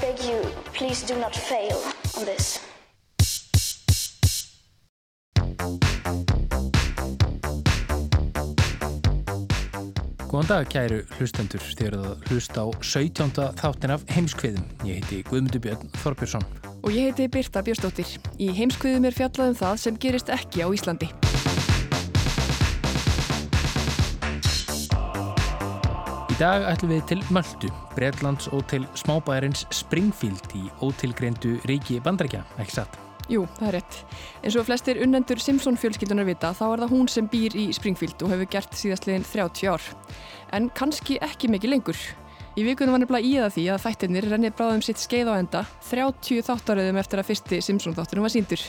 beg you, please do not fail on this. Góðan dag kæru hlustendur, þið eruð að hlusta á 17. þáttin af heimskviðum. Ég heiti Guðmundur Björn Þorbjörnsson. Og ég heiti Birta Björnsdóttir. Í heimskviðum er fjallað um það sem gerist ekki á Íslandi. Dag ætlum við til Möldu, Breitlands og til smábæðarins Springfield í ótilgreindu ríki bandrækja, ekki satt? Jú, það er rétt. En svo flestir unnendur Simpson fjölskyldunar vita þá er það hún sem býr í Springfield og hefur gert síðastliðin 30 ár. En kannski ekki mikið lengur. Í vikunum var nefnilega í það því að þættirnir rennið bráðum sitt skeið á enda 30 þáttaröðum eftir að fyrsti Simpson þátturum var síndur.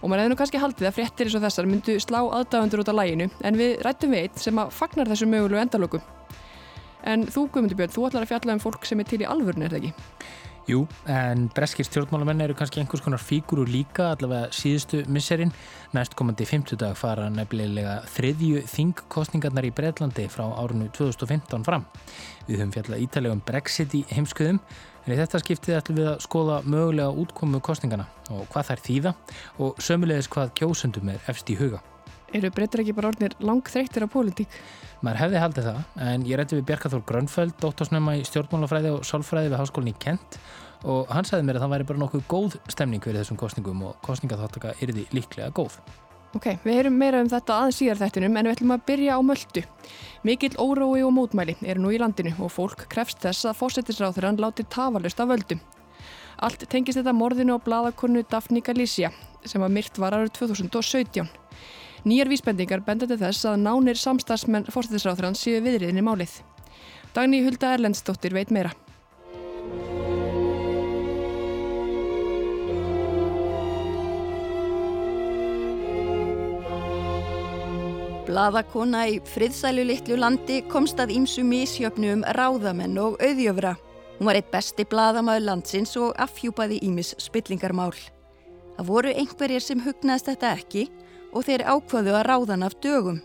Og maður hefði nú kannski haldið að fréttir eins og þessar myndu slá aðdáðundur út af læginu en við rættum við einn sem að fagnar þessu mögulegu endalöku. En þú, Guðmundur Björn, þú ætlar að fjalla um fólk sem er til í alvörun, er það ekki? Jú, en breskir stjórnmálamenn eru kannski einhvers konar fígurur líka allavega síðustu misserinn. Næstkomandi 50 dag fara nefnilega þriðju þingkostningarnar í Breitlandi frá árinu 2015 fram. Við höfum fjallað ítalegum Brexit í heimskuðum en í þetta skiptið ætlum við að skoða mögulega útkomu kostningana og hvað þær þýða og sömulegis hvað kjósundum er efst í huga. Eru breytir ekki bara orðinir langþreyttir á pólitík? Maður hefði haldið það, en ég rætti við Bjarkaþór Grönföld, dóttorsnöma í stjórnmálafræði og sálfræði við háskólinni í Kent og hann sagði mér að það væri bara nokkuð góð stemning fyrir þessum kostningum og kostningaþáttaka yrði líklega góð. Ok, við heyrum meira um þetta aðeins síðar þettinum en við ætlum að byrja á möldu. Mikill órói og mótmæli eru nú í landinu og fólk krefst þess að fósettisráþurann láti tafalust af völdum. Allt tengist þetta morðinu á bladakonu Daphne Galizia sem var myrt var árið 2017. Nýjar vísbendingar benda til þess að nánir samstagsmenn fórsættisráþrann séu viðriðinni málið. Dagni Hulda Erlendsdóttir veit meira. Blaðakona í friðsælu litlu landi komst að ímsu misjöfnu um ráðamenn og auðjöfra. Hún var eitt besti blaðamaður landsins og afhjúpaði ímis spillingarmál. Það voru einhverjir sem hugnaðist þetta ekki og þeir ákvaðu að ráðan af dögum.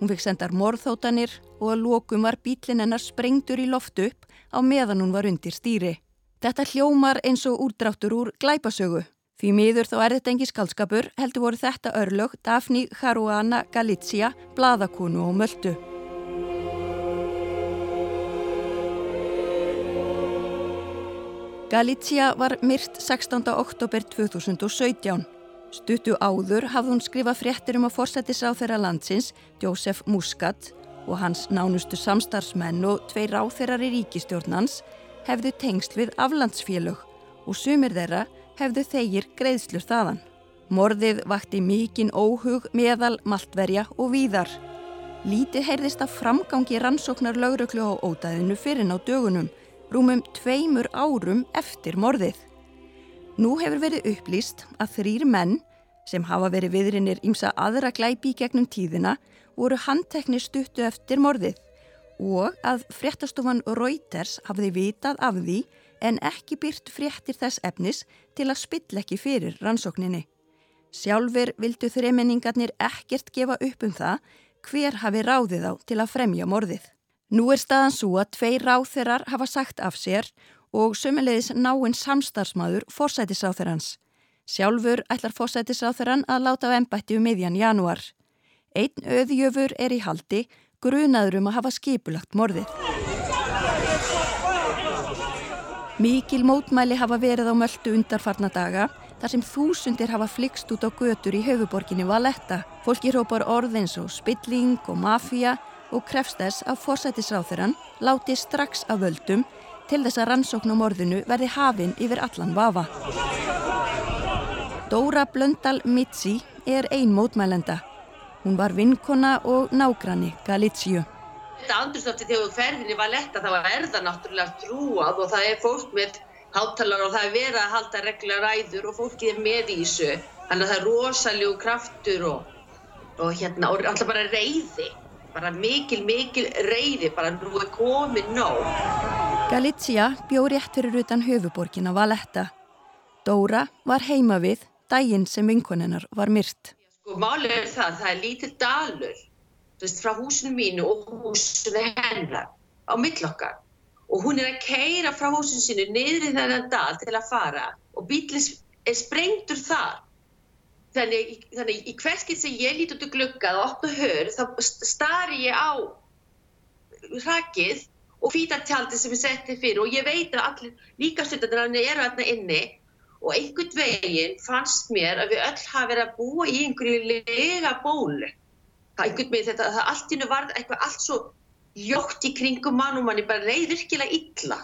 Hún fikk sendar morðþótanir og að lókum var bílinn hennar sprengtur í loftu upp á meðan hún var undir stýri. Þetta hljómar eins og úrdráttur úr glæpasögu. Því miður þá er þetta engi skaldskapur heldur voru þetta örlög Daphne Caruana Galizia, bladakonu og möldu. Galizia var myrt 16. oktober 2017. Stuttu áður hafði hún skrifað fréttir um að forsættisráð þeirra landsins, Jósef Muscat og hans nánustu samstarfsmenn og tvei ráð þeirrar í ríkistjórnans hefðu tengst við aflandsfélög og sumir þeirra hefðu þeir greiðslur þaðan. Morðið vakti mikinn óhug meðal maltverja og víðar. Lítið heyrðist að framgangi rannsóknar lauröklu á ótaðinu fyrir ná dögunum, rúmum tveimur árum eftir morðið. Nú hefur verið upplýst að þrýr menn, sem hafa verið viðrinir ímsa aðra glæpi gegnum tíðina, voru handtekni stuttu eftir morðið og að fréttastofan Reuters hafði vitað af því en ekki byrt fréttir þess efnis til að spill ekki fyrir rannsókninni. Sjálfur vildu þremenningarnir ekkert gefa upp um það hver hafi ráðið á til að fremja morðið. Nú er staðan svo að tveir ráþerar hafa sagt af sér og sömulegis náinn samstarfsmaður forsætisráþerans. Sjálfur ætlar forsætisráþeran að láta á ennbætti um miðjan janúar. Einn öðjöfur er í haldi, grunaður um að hafa skipulagt morðið. Mikil mótmæli hafa verið á möldu undarfarna daga þar sem þúsundir hafa flikst út á götur í höfuborginni Valletta. Fólki hrópar orðins og spilling og mafía og krefst þess að forsætisráþurann láti strax af völdum til þess að rannsókn á morðinu verði hafinn yfir allan vafa. Dóra Blöndal Mitzi er ein mótmælenda. Hún var vinkona og nágranni Galítsju. þetta andurstofti þegar þú ferðin í Valetta þá er það náttúrulega trúað og það er fólk með hátalar og það er verið að halda regla ræður og fólkið er með í þessu. Þannig að það er rosaljú kraftur og, og hérna, og alltaf bara reyði, bara mikil, mikil reyði, bara nú er komið nóg. Galizia bjó rétt fyrir utan höfuborgin á Valetta. Dóra var heima við daginn sem vinkonennar var myrt. Sko málið er það, það er lítill dalur veist, frá húsinu mínu og húsinu hennar á millokkar og hún er að keira frá húsinu sínu niður í þennan dal til að fara og bílis er sprengtur þar. Þannig, þannig í hverskið sem ég líti út í glukkað og opna hör þá starri ég á rakið og fítatjaldi sem ég setti fyrir og ég veit að allir líkastundarnir eru aðna inni og einhvern veginn fannst mér að við öll hafa verið að búa í einhverju lega bólu. Það einhvern veginn þetta, það allt innu var eitthvað allt svo ljótt í kringum mann og manni bara reyð virkilega illa.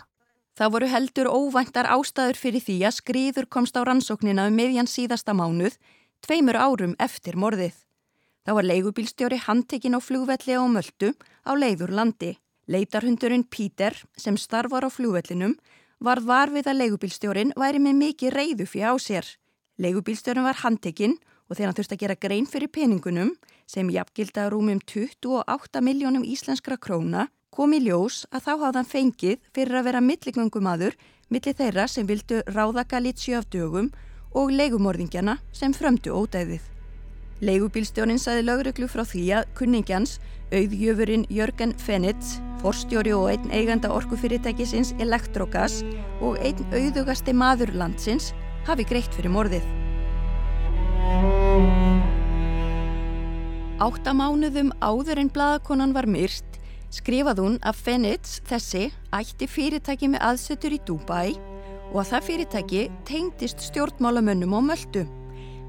Það voru heldur óvæntar ástæður fyrir því að skriður komst á rannsóknina um miðjan síðasta mánuð, tveimur árum eftir morðið. Það var leigubílstjóri handtekinn á flugvelli á Möldu á leiður landi. Leitarhundurinn Píter sem starfar á flugvellinum var var við að leigubílstjórin væri með mikið reyðu fyrir á sér. Leigubílstjórin var handtekinn og þegar hann þurfti að gera grein fyrir peningunum sem jafngilda rúmum 28 miljónum íslenskra króna kom í ljós að þá hafði hann fengið fyrir að vera milligöngumadur millir þeirra sem vildu ráða Galítsjö af dögum og leigumorðingjana sem frömdu ódæðið. Leigubílstjónin saði lögreglu frá því að kunningjans, auðjöfurinn Jörgen Fenitz, forstjóri og einn eiganda orkufyrirtækisins Elektrogas og einn auðugasti maður landsins hafi greitt fyrir morðið. Áttamánuðum áður en bladakonan var myrt skrifað hún að Fenitz þessi ætti fyrirtæki með aðsetur í Dubai og að það fyrirtæki tengdist stjórnmálamönnum á möldu.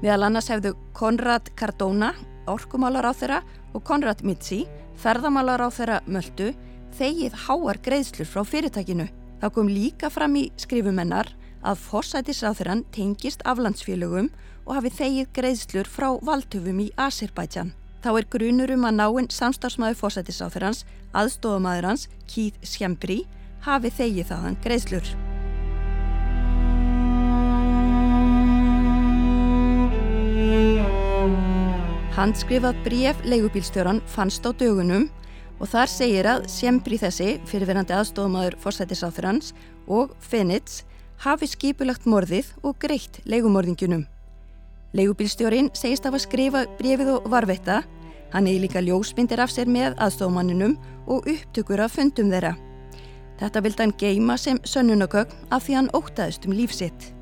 Meðal annars hefðu Konrad Cardona, orkumálar á þeirra og Konrad Mitzi, ferðamálar á þeirra möldu, þegið háar greiðslur frá fyrirtækinu. Það kom líka fram í skrifumennar að fórsætisráþurann tengist aflandsfélögum og hafi þegið greiðslur frá valdhufum í Azerbaijan. Þá er grunur um að náinn samstarfsmæður fórsætisráþurans, aðstofamæður hans, Keith Schembri, hafi þegið þaðan greiðslur. Handskrifað bref leigubílstjóran fannst á dögunum og þar segir að Sjembri þessi, fyrirverandi aðstofamæður fórsætisráþurans og Fenitz hafi skipulagt morðið og greitt leigumorðingjunum. Leigubílstjórin segist að skrifa brefið og varvetta, hann eigi líka ljósmyndir af sér með aðstofamanninum og upptökur af fundum þeirra. Þetta vildi hann geima sem sönnunagögn af því hann ótaðist um lífsitt.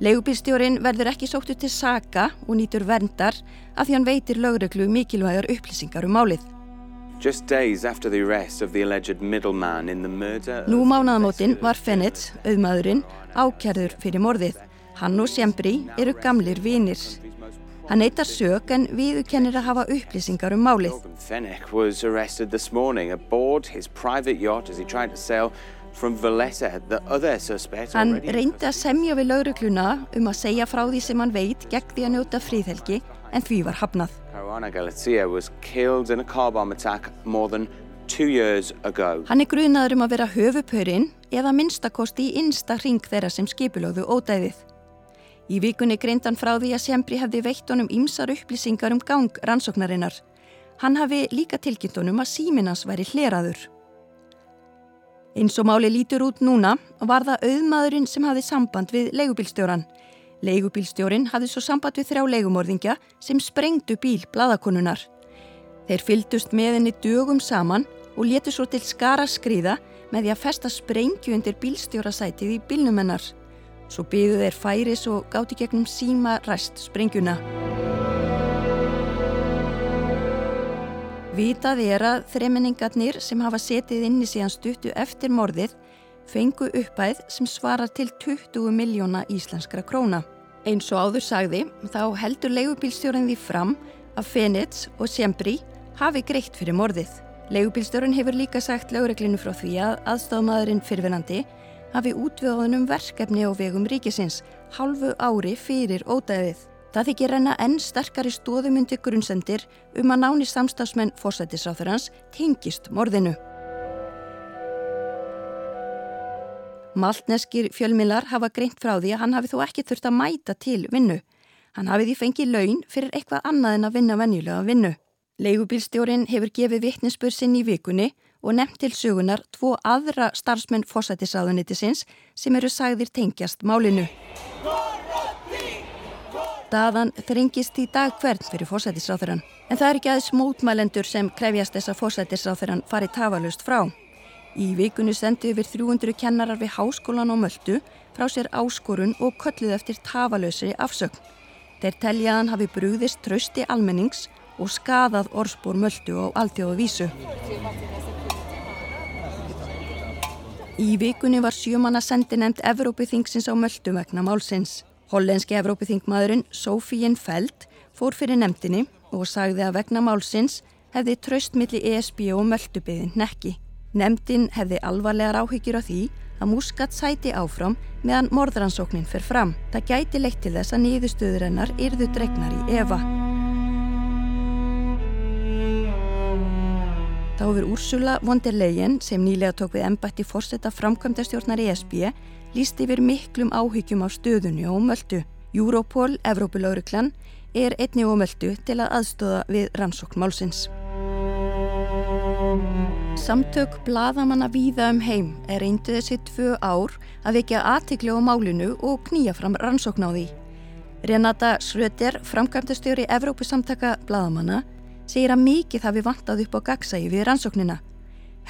Leigubílstjórin verður ekki sóttu til saka og nýtur verndar af því hann veitir lögreglu mikilvægar upplýsingar um málið. Nú mánaðamótin var Fenitz, auðmaðurinn, ákjærður fyrir morðið. Hann og Sjembri eru gamlir vinir. Hann neytar sög en viðukennir að hafa upplýsingar um málið. Fennick was arrested this morning Hann reyndi að semja við laurugluna um að segja frá því sem hann veit gegn því að njóta fríðhelgi en því var hafnað. Hann er grunaður um að vera höfupörinn eða minnstakosti í innsta ring þeirra sem skipulóðu ódæðið. Í vikunni greindan frá því að Sembri hefði veitt honum ymsar upplýsingar um gang rannsóknarinnar. Hann hafi líka tilkynnt honum að síminans væri hleraður. Eins og máli lítur út núna var það auðmaðurinn sem hafði samband við leigubílstjóran. Leigubílstjórin hafði svo samband við þrjá leigumorðingja sem sprengdu bíl bladakonunar. Þeir fyldust með henni dögum saman og letu svo til skara skriða með því að festa sprengju undir bílstjórasætið í bílnumennar. Svo byggðu þeir færis og gáti gegnum síma ræst sprengjuna. Vitað er að þremenningarnir sem hafa setið inni síðan stuttu eftir morðið fengu uppæð sem svarar til 20 miljóna íslenskra króna. Eins og áður sagði þá heldur leigubílstjórin því fram að Fenitz og Sembri hafi greitt fyrir morðið. Leigubílstjórin hefur líka sagt lögreglinu frá því að aðstofmaðurinn fyrirvenandi hafi útvöðunum verkefni á vegum ríkisins halvu ári fyrir ódæðið. Það þykir reyna enn sterkari stóðumundi grunnsendir um að náni samstafsmenn fósættisráþurans tengist morðinu. Maltneskir fjölmilar hafa greint frá því að hann hafi þó ekki þurft að mæta til vinnu. Hann hafi því fengið laun fyrir eitthvað annað en að vinna venjulega vinnu. Leigubílstjórin hefur gefið vittnesspur sinn í vikunni og nefnt til sögunar tvo aðra starfsmenn fósættisráðunitisins sem eru sagðir tengjast málinu. Daðan þringist í dag hvern fyrir fósættisráþurann. En það er ekki aðeins mótmælendur sem krefjast þess að fósættisráþurann fari tafalust frá. Í vikunni sendu yfir 300 kennarar við háskólan og möldu frá sér áskorun og kölluð eftir tafalösri afsögn. Þeir teljaðan hafi brúðist trösti almennings og skadað orðspór möldu á alþjóðu vísu. Í vikunni var sjömanna sendi nefnd Evrópithings á möldu vegna málsins. Hollenski Evrópithingmaðurinn Sofín Feld fór fyrir nefndinni og sagði að vegna málsins hefði tröstmilli ESB og möldubiðin nekki. Nefndin hefði alvarlegar áhyggjur á því að Muscat sæti áfram meðan morðrannsóknin fer fram. Það gæti leitt til þess að nýðustöður hennar yrðu dregnar í Eva. Þá hefur Úrsula von der Leyen sem nýlega tók við ennbætti fórsetta framkvæmdastjórnar ESB líst yfir miklum áhyggjum á stöðunni og möldu. Europol, Evrópulauriklan, er einni og möldu til að aðstóða við rannsóknmálsins. Samtök bladamanna víða um heim er reyndu þessi tvö ár að vekja aðtikli á málinu og knýja fram rannsókn á því. Renata Schröder, framkvæmdastjóri Evrópusamtaka bladamanna, segir að mikið hafi vantað upp á gagsægi við rannsóknina.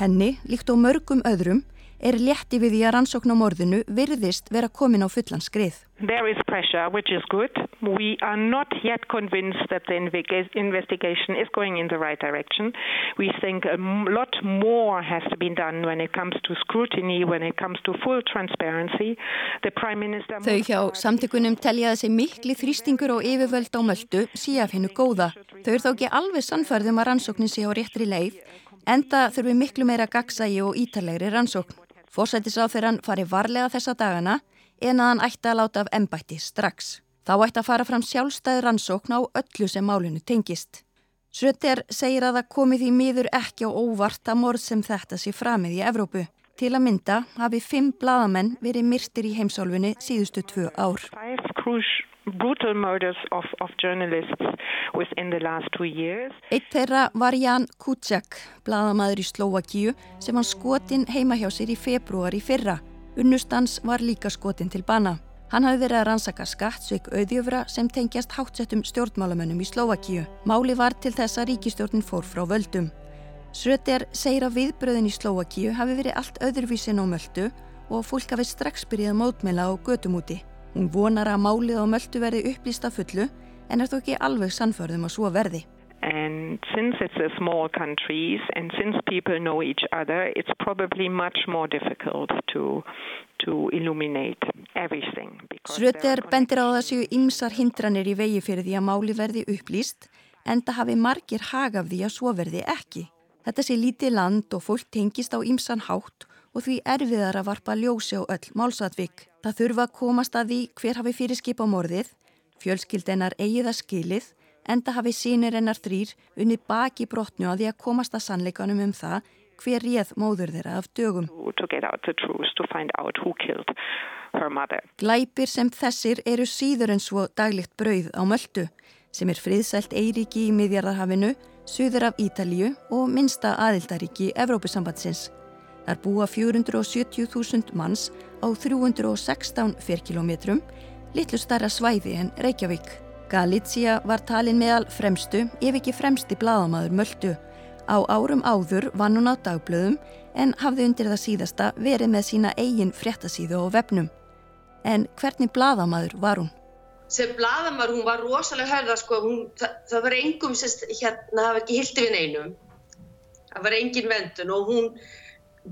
Henni, líkt og mörgum öðrum, er létti við því að rannsókn á morðinu virðist vera komin á fullan skrið. There is pressure, which is good. We are not yet convinced that the investigation is going in the right direction. We think a lot more has to be done when it comes to scrutiny, when it comes to full transparency. The Prime Minister... Þau hjá samtökunum telja þessi mikli þrýstingur og yfirvöld á möldu síðan af hennu góða. Þau eru þó ekki alveg sannfærðum að rannsóknin sé á réttri leið, enda þurfi miklu meira gagsægi og ítalegri rannsókn. Fórsættisáþurann fari varlega þessa dagana en að hann ætti að láta af embætti strax. Þá ætti að fara fram sjálfstæði rannsókn á öllu sem málinu tengist. Söter segir að það komi því miður ekki á óvart að morð sem þetta sé framið í Evrópu. Til að mynda hafi fimm bladamenn verið myrstir í heimsálfunni síðustu tvö ár. Brutal murders of, of journalists within the last two years. Eitt þeirra var Jan Kuciak, bladamæður í Slovakíu sem hann skotinn heima hjá sér í februar í fyrra. Unnustans var líka skotinn til bana. Hann hafi verið að rannsaka skattsveik auðjöfra sem tengjast hátsettum stjórnmálamönnum í Slovakíu. Máli var til þess að ríkistjórnin fór frá völdum. Sröter segir að viðbröðin í Slovakíu hafi verið allt öðruvísin á möldu og fólk hafi strax byrjað mótmela á götumúti. Hún vonar að málið á möldu verði upplýsta fullu en er þó ekki alveg sannförðum að svo verði. And since it's a small countries and since people know each other, it's probably much more difficult to, to illuminate everything. Sröter bendir á þessu ymsar hindranir í vegi fyrir því að máli verði upplýst en það hafi margir hagaf því að svo verði ekki. Þetta sé lítið land og fólk tengist á ymsan hátt og því erfiðar að varpa ljósi á öll málsatvík. Það þurfa að komast að því hver hafi fyrir skipa morðið, fjölskyldenar eigiða skilið, enda hafi sínir ennar þrýr unni baki brotnu að því að komast að sannleikanum um það hver réð móður þeirra af dögum. Glæpir sem þessir eru síður en svo daglikt brauð á möldu sem er friðsælt Eiríki í miðjarðarhafinu, suður af Ítalju og minsta aðildaríki Evrópusambandsins. Þar búa 470.000 manns á 316 fyrrkilometrum, litlu starra svæði en Reykjavík. Galizia var talin meðal fremstu, ef ekki fremsti bladamadur Möldu. Á árum áður vann hún á dagblöðum en hafði undir það síðasta verið með sína eigin fréttasíðu og vefnum. En hvernig bladamadur var hún? Sem bladamadur hún var rosalega hörða sko, hún, það, það var engum sérst, hérna, það var ekki hildi við neinum. Það var engin vendun og hún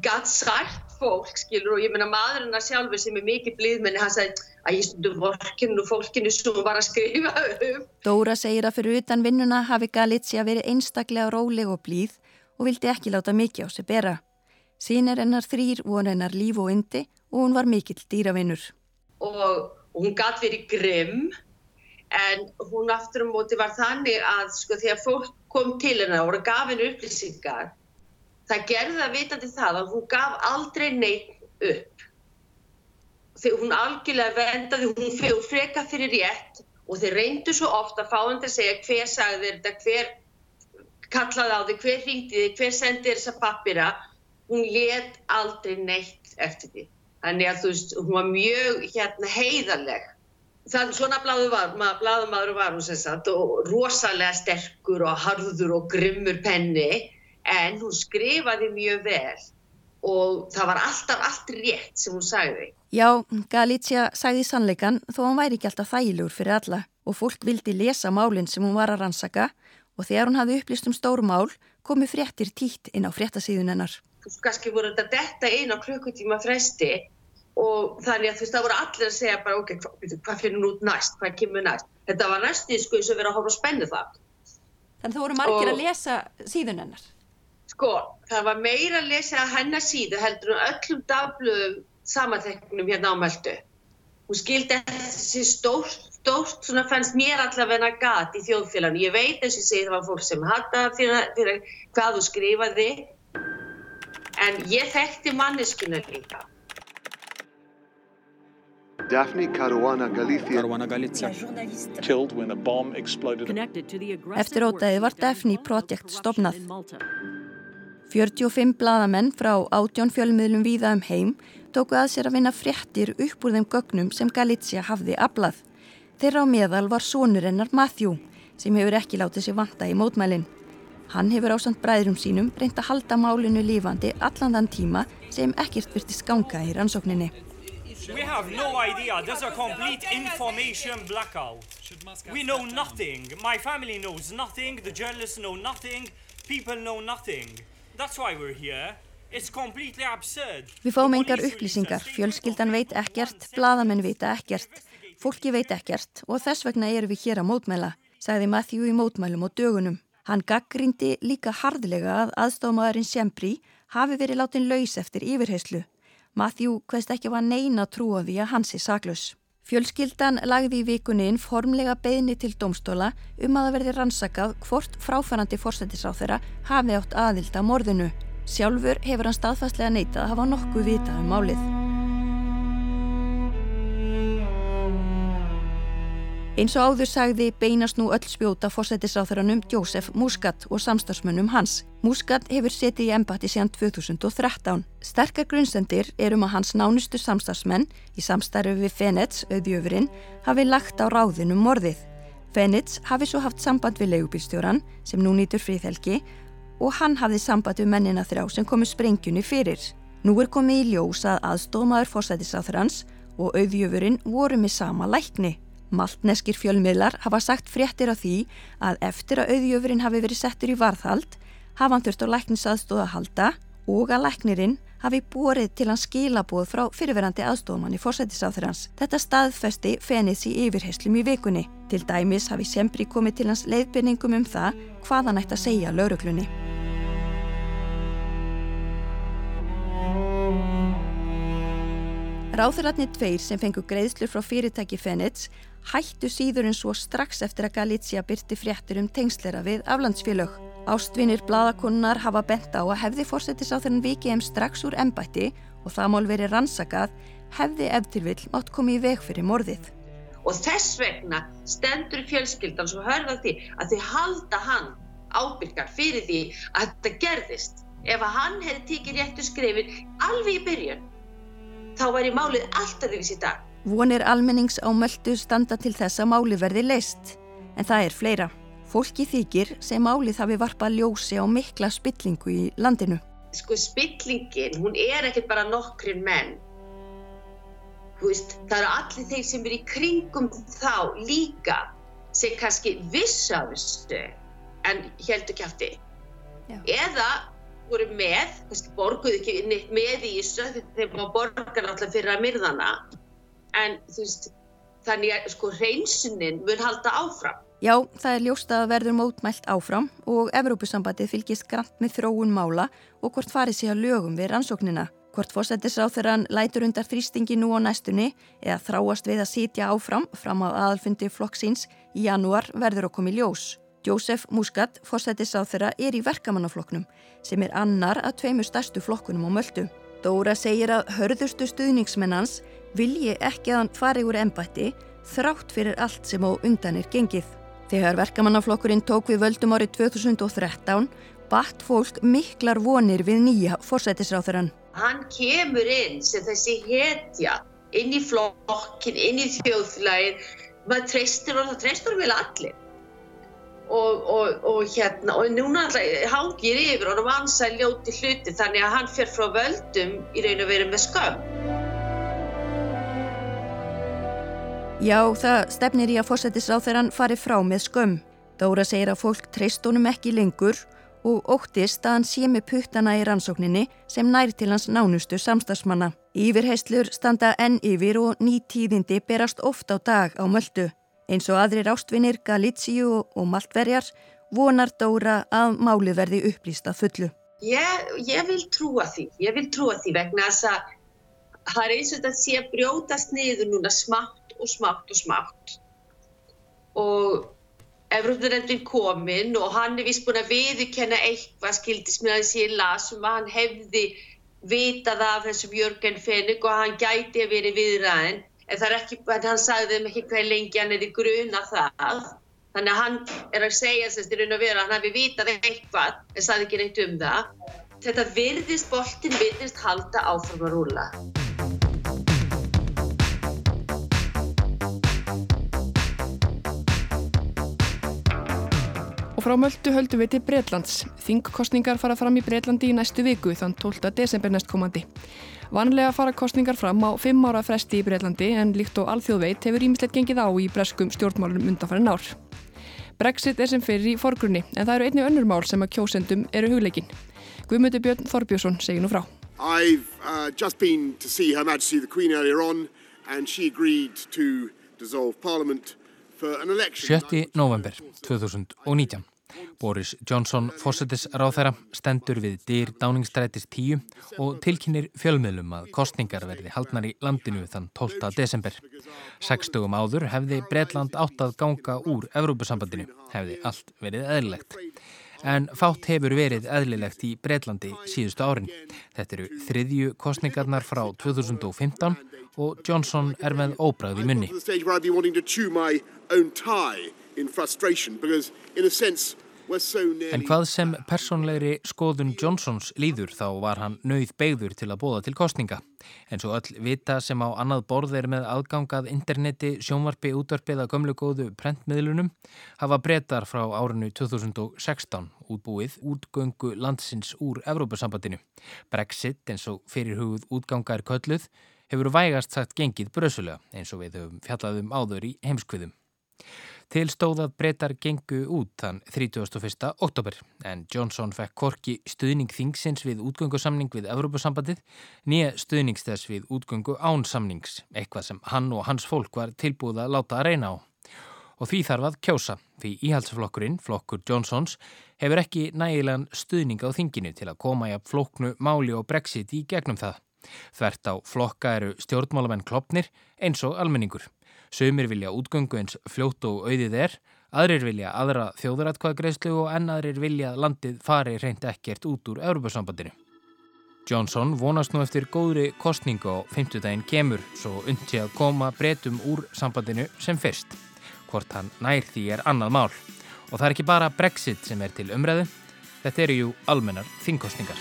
gatt sært fólk, skilur, og ég menna maðurinn að sjálfu sem er mikið blíðmenni, hann sagði að ég stundu vorkinu og fólkinu sem var að skrifa um. Dóra segir að fyrir utan vinnuna hafi Galizja verið einstaklega róleg og blíð og vildi ekki láta mikið á sig bera. Sýnir hennar þrýr voru hennar líf og yndi og hún var mikill dýravinnur. Og hún gatt verið grimm, en hún aftur um móti var þannig að sko þegar fólk kom til hennar og gaf henni upplýsingar það gerði það vitandi það að hún gaf aldrei neitt upp. Þegar hún algjörlega vendaði hún freka fyrir rétt og þeir reyndu svo ofta að fá hann til að segja hver sagði þetta, hver kallaði á þig, hver ringdi þig, hver sendi þér þessa pappira hún let aldrei neitt eftir því. Þannig að þú veist, hún var mjög hérna heiðarleg. Þannig svona bláðumadur var hún sem sagt og rosalega sterkur og harður og grimmur penni en hún skrifaði mjög vel og það var alltaf allt rétt sem hún sagði. Já, Galicia sagði sannleikan þó hann væri ekki alltaf þægilegur fyrir alla og fólk vildi lesa málinn sem hún var að rannsaka og þegar hún hafði upplýst um stóru mál komi fréttir títt inn á fréttasíðun hennar. Kanski voru þetta detta inn á klukkutíma fresti og þannig að þú veist það voru allir að segja bara ok, hvað, hvað fyrir nút næst, hvað kemur næst þetta var næstið sko eins og verið að hóra spennu það Þannig þú voru margir og, að lesa síðun hennar Sko, það var meira að lesa hennar síðu heldur um öllum dagblöðum samanteknum hérna á Möldu hún skildi þessi stórt stórt svona fannst mér allavega gat í þjóðfélaginu, ég veit eins og ég segi það var fólk sem hatta fyrir, fyrir hvað þú skrifaði en ég þekkti manneskinu líka Daphne Caruana Galizia, Caruana Galizia. killed when a bomb exploded. Eftir ótaði var Daphne Project stopnað. 45 bladamenn frá átjón fjölmiðlum víða um heim tóku að sér að vinna fréttir upp úr þeim gögnum sem Galizia hafði aflað. Þeirra á meðal var sonur hennar Matthew sem hefur ekki látið sér vanta í mótmælinn. Hann hefur ásand bræðrum sínum reynd að halda málinu lífandi allan þann tíma sem ekkert virti skanga í rannsókninni. We have no idea. There's a complete information blackout. We know nothing. My family knows nothing. The journalists know nothing. People know nothing. That's why we're here. It's completely absurd. Við fáum engar upplýsingar. Fjölskyldan veit ekkert, bladamenn veit ekkert, fólki veit ekkert og þess vegna erum við hér að mótmæla, sagði Matthew í mótmælum og dögunum. Hann gaggrindi líka harðlega að aðstofmaðurinn Sembri hafi verið látin laus eftir yfirheyslu Matthew hvaðst ekki var neina trú á því að hans er saklaus. Fjölskyldan lagði í vikunni inn formlega beðni til domstóla um að það verði rannsakað hvort fráfærandi fórsættisáþera hafi átt aðild að morðinu. Sjálfur hefur hann staðfastlega neitað að hafa nokkuð vitað um málið. Eins og áður sagði beinast nú öll spjóta fórsættisáþaranum Jósef Muscat og samstagsmönnum hans. Muscat hefur setið í embati síðan 2013. Sterkar grunnsendir er um að hans nánustu samstagsmenn í samstarfi við Fenets, auðjöfurinn, hafi lagt á ráðinum morðið. Fenets hafi svo haft samband við leigubílstjóran sem nú nýtur fríðhelgi og hann hafði samband við mennina þrjá sem komi sprengjunni fyrir. Nú er komið í ljós að aðstómaður fórsættisáþarans og auðjöfurinn voru með sama lækni. Maltneskir fjölmiðlar hafa sagt fréttir af því að eftir að auðjöfurinn hafi verið settur í varðhald hafa hann þurft á læknisaðstóða að halda og að læknirinn hafi búrið til hann skilabóð frá fyrirverandi aðstofamann í fórsættisáþurans. Þetta staðfesti fenið sér yfirheyslum í vikunni. Til dæmis hafi Sembri komið til hans leiðbyrningum um það hvað hann ætti að segja lauruglunni. Ráðurratni tveir sem fengu greiðslur frá fyrirtæki Fenets hættu síður en svo strax eftir að Galizia byrti fréttur um tengslera við aflandsfélög. Ástvinir bladakonnar hafa bent á að hefði fórsetis á þennan viki heim strax úr embætti og það mál verið rannsakað hefði eftirvill mátt komið í veg fyrir morðið. Og þess vegna stendur fjölskyldan svo hörða því að þau halda hann ábyrgar fyrir því að þetta gerðist. Ef að hann hefði tikið réttu skrifin alveg í byrjun þá væri málið alltaf því í dag. Vonir almennings á möldu standa til þess að máli verði leist, en það er fleira. Fólki þykir sem málið hafi varpað ljósi á mikla spillingu í landinu. Sko spillingin, hún er ekkert bara nokkrin menn. Veist, það eru allir þeir sem er í kringum þá líka sem kannski vissaðustu en heldur kæfti. Eða voru með, kannski borguðu ekki með í þessu þegar borgar alltaf fyrir að myrðana en þú veist þannig að sko hreinsunin mun halda áfram. Já, það er ljóst að verður mótmælt áfram og Evrópusambandið fylgist grann með þróun mála og hvort farið sé að lögum við rannsóknina. Hvort fósættisráþurann lætur undar þrýstingi nú á næstunni eða þráast við að sitja áfram fram á aðalfundi flokksins í janúar verður okkur í ljós. Jósef Muscat, fósættisráþura, er í verkamannaflokknum sem er annar að tveimu stærstu flokkunum á möldu. Dóra segir að hörðustu stuðningsmennans vilji ekki að hann fari úr ennbætti þrátt fyrir allt sem á undan er gengið. Þegar verkamannaflokkurinn tók við völdum árið 2013 batt fólk miklar vonir við nýja fórsætisráþurann. Hann kemur inn sem þessi hetja inn í flokkin, inn í þjóðflægin, maður treystur og það treystur vel allir. Og, og, og hérna, og núna hangir yfir og hann vansar ljóti hluti þannig að hann fer frá völdum í raun og veru með skömm. Já, það stefnir í að fórsættisráþurann fari frá með skömm. Dóra segir að fólk treyst honum ekki lengur og óttist að hann sé með puttana í rannsókninni sem nær til hans nánustu samstagsmanna. Yfirheyslur standa enn yfir og ný tíðindi berast oft á dag á möldu. Eins og aðrir ástvinir, Galítsíu og Maltverjar vonar Dóra að máli verði upplýsta fullu. Ég, ég vil trúa því, ég vil trúa því vegna þess að það er eins og þetta sé að brjótast niður núna smátt og smátt og smátt. Og Evrópunarendin kominn og hann er vist búin að viðkenna eitthvað að sé las um að hann hefði vitað af þessum Jörgen Fennig og hann gæti að veri viðræðin en það er ekki, hann sagði þeim ekki hver lengi hann hefði gruna það. Þannig að hann er að segja þess að hann hefði vitað eitthvað en sagði ekki neitt um það. Þetta virðist, boltin virðist halda áfram að rúla frá möldu höldum við til Breitlands. Þingkostningar fara fram í Breitlandi í næstu viku þann 12. desember næstkomandi. Vanlega fara kostningar fram á 5 ára fresti í Breitlandi en líkt og alþjóðveit hefur ímislegt gengið á í breskum stjórnmálum undanfæri nár. Brexit er sem fyrir í forgrunni en það eru einni önnur mál sem að kjósendum eru hugleikin. Guðmötu Björn Þorbjörnsson segir nú frá. I've uh, just been to see Her Majesty the Queen earlier on and she agreed to dissolve Parliament 7. november 2019. Boris Johnson, fósettis ráþæra, stendur við dyr dáningstrætis 10 og tilkynir fjölmiðlum að kostningar verði haldnar í landinu þann 12. desember. Sekstugum áður hefði Breitland átt að ganga úr Evrópusambandinu, hefði allt verið eðlilegt. En fátt hefur verið eðlilegt í Breitlandi síðustu árin. Þetta eru þriðju kostningarnar frá 2015 og Johnson er með óbræði munni. En hvað sem personlegri skoðun Johnsons líður þá var hann nöyð beigður til að bóða til kostninga. En svo öll vita sem á annað borð er með aðgangað interneti, sjónvarpi, útvarpið að gömlu góðu prentmiðlunum hafa breytar frá árinu 2016 útbúið útgöngu landsins úr Evrópusambandinu. Brexit eins og fyrirhugð útgangar kölluð hefur vægast sagt gengið brösulega eins og við höfum fjallaðum áður í heimskviðum. Til stóðað breytar gengu út þann 31. oktober en Johnson fekk korki stuðning þingsins við útgöngusamning við Evrópusambandið nýja stuðningstess við útgöngu ánsamnings, eitthvað sem hann og hans fólk var tilbúið að láta að reyna á. Og því þarf að kjósa, því íhalsflokkurinn, flokkur Johnsons, hefur ekki nægilegan stuðning á þinginu til að koma í að floknu máli og brexit í gegnum það. Þvert á flokka eru stjórnmálamenn klopnir eins og almenningur. Sumir vilja útgöngu eins fljótt og auðið er, aðrir vilja aðra þjóðuratkvæðagreyslu og ennaðrir vilja að landið fari reynd ekkert út úr Európa-sambandinu. Johnson vonast nú eftir góðri kostningu á 50 daginn kemur svo undi að koma breytum úr sambandinu sem fyrst. Hvort hann nær því er annað mál. Og það er ekki bara Brexit sem er til umræðu, þetta eru jú almennar þingkostningar.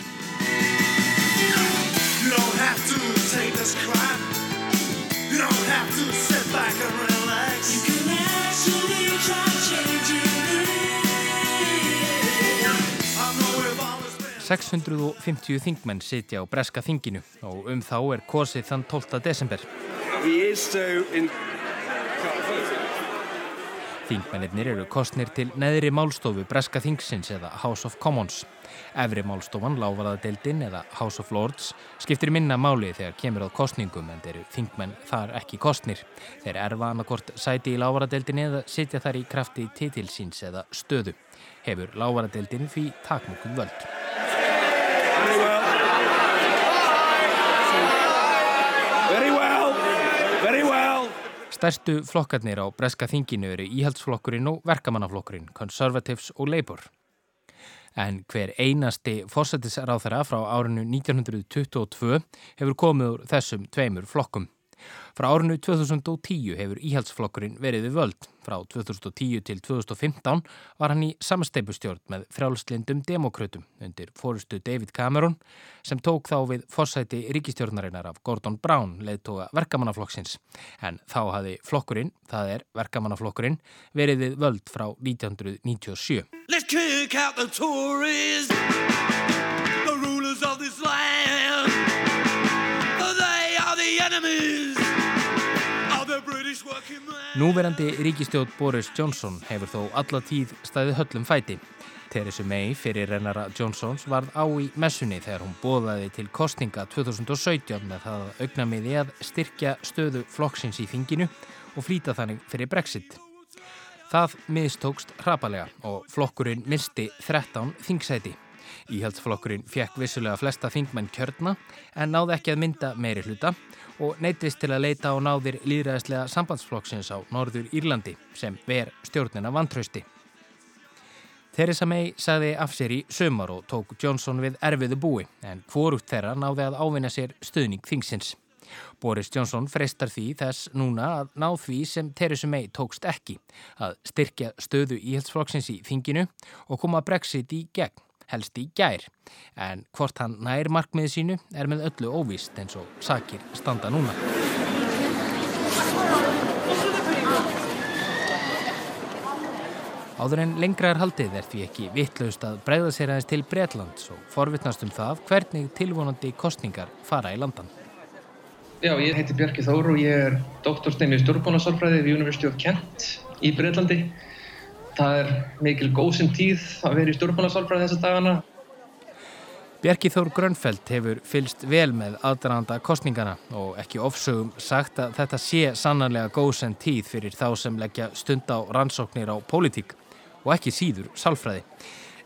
You don't have to sit back and relax. You can actually try changing it. 650 þingmenn sitja á breska þinginu og um þá er kosið þann 12. desember. Þingmennir eru kostnir til neðri málstofu breska þingsins eða House of Commons. Efri málstofan, lávarðadeildin eða House of Lords skiptir minna máli þegar kemur á kostningum en þeir eru þingmenn þar ekki kostnir. Þeir erfa annarkort sæti í lávarðadeildin eða sitja þar í krafti titilsins eða stöðu. Hefur lávarðadeildin því takmokkuð völd. Stærstu flokkarnir á breska þinginu eru íhaldsflokkurinn og verkamannaflokkurinn, Conservatives og Labour. En hver einasti fórsættisráþara frá árinu 1922 hefur komið úr þessum tveimur flokkum. Frá árinu 2010 hefur íhaldsflokkurinn verið við völd. Frá 2010 til 2015 var hann í samsteipustjórn með frjálslindum demokrautum undir fórustu David Cameron sem tók þá við fórsæti ríkistjórnarinnar af Gordon Brown, leðtoga verkamannaflokksins. En þá hafi flokkurinn, það er verkamannaflokkurinn, verið við völd frá 1997. Let's kick out the tourists, the rulers of this land, Núverandi ríkistjóð Boris Johnson hefur þó alla tíð staðið höllum fæti. Theresa May fyrir rennara Johnsons varð á í messunni þegar hún bóðaði til kostninga 2017 með það augnamiði að styrkja stöðu flokksins í þinginu og flýta þannig fyrir Brexit. Það miðstókst hrapalega og flokkurinn misti 13 þingsæti. Íhaldsflokkurinn fekk vissulega flesta þingmenn kjörna en náði ekki að mynda meiri hluta og neytist til að leita á náðir líðræðislega sambandsflokksins á Norður Írlandi sem ver stjórnina vantrausti. Theresa May sagði af sér í sömur og tók Johnson við erfiðu búi en hvorugt þeirra náði að ávinna sér stuðning þingsins. Boris Johnson freistar því þess núna að ná því sem Theresa May tókst ekki, að styrkja stöðu íhaldsflokksins í þinginu og koma Brexit í gegn helst í gær. En hvort hann nær markmiði sínu er með öllu óvist eins og sakir standa núna. Áður en lengra er haldið er því ekki vittlaust að breyða sér aðeins til Breitlands og forvittnast um það hvernig tilvonandi kostningar fara í landan. Já, ég heiti Björki Þóru og ég er doktorstein í stjórnbónarsálfræði við University of Kent í Breitlandi það er mikil góðsinn tíð að vera í stjórnmálasálfræði þessa dagana. Bjarki Þór Grönfeld hefur fylst vel með aðdraðanda kostningana og ekki ofsögum sagt að þetta sé sannanlega góðsinn tíð fyrir þá sem leggja stund á rannsóknir á pólitík og ekki síður sálfræði.